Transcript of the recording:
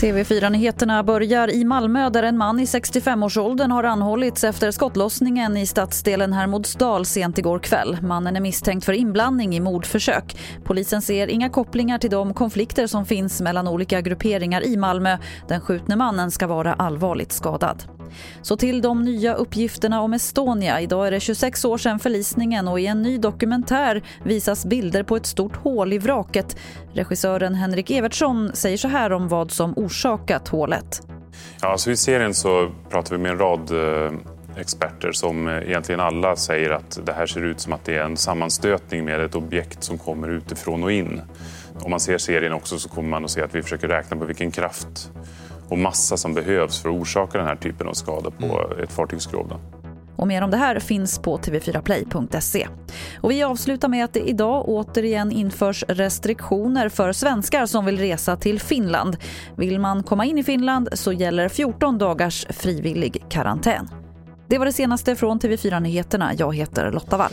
TV4-nyheterna börjar i Malmö där en man i 65-årsåldern har anhållits efter skottlossningen i stadsdelen Hermodsdal sent igår kväll. Mannen är misstänkt för inblandning i mordförsök. Polisen ser inga kopplingar till de konflikter som finns mellan olika grupperingar i Malmö. Den skjutne mannen ska vara allvarligt skadad. Så till de nya uppgifterna om Estonia. Idag är det 26 år sedan förlisningen och i en ny dokumentär visas bilder på ett stort hål i vraket. Regissören Henrik Evertsson säger så här om vad som orsakat hålet. Ja, alltså I serien så pratar vi med en rad eh, experter som eh, egentligen alla säger att det här ser ut som att det är en sammanstötning med ett objekt som kommer utifrån och in. Om man ser serien också så kommer man att se att vi försöker räkna på vilken kraft och massa som behövs för att orsaka den här typen av skada på mm. ett fartygsskrov. Och mer om det här finns på tv4play.se. Och vi avslutar med att det idag återigen införs restriktioner för svenskar som vill resa till Finland. Vill man komma in i Finland så gäller 14 dagars frivillig karantän. Det var det senaste från TV4 Nyheterna. Jag heter Lotta Wall.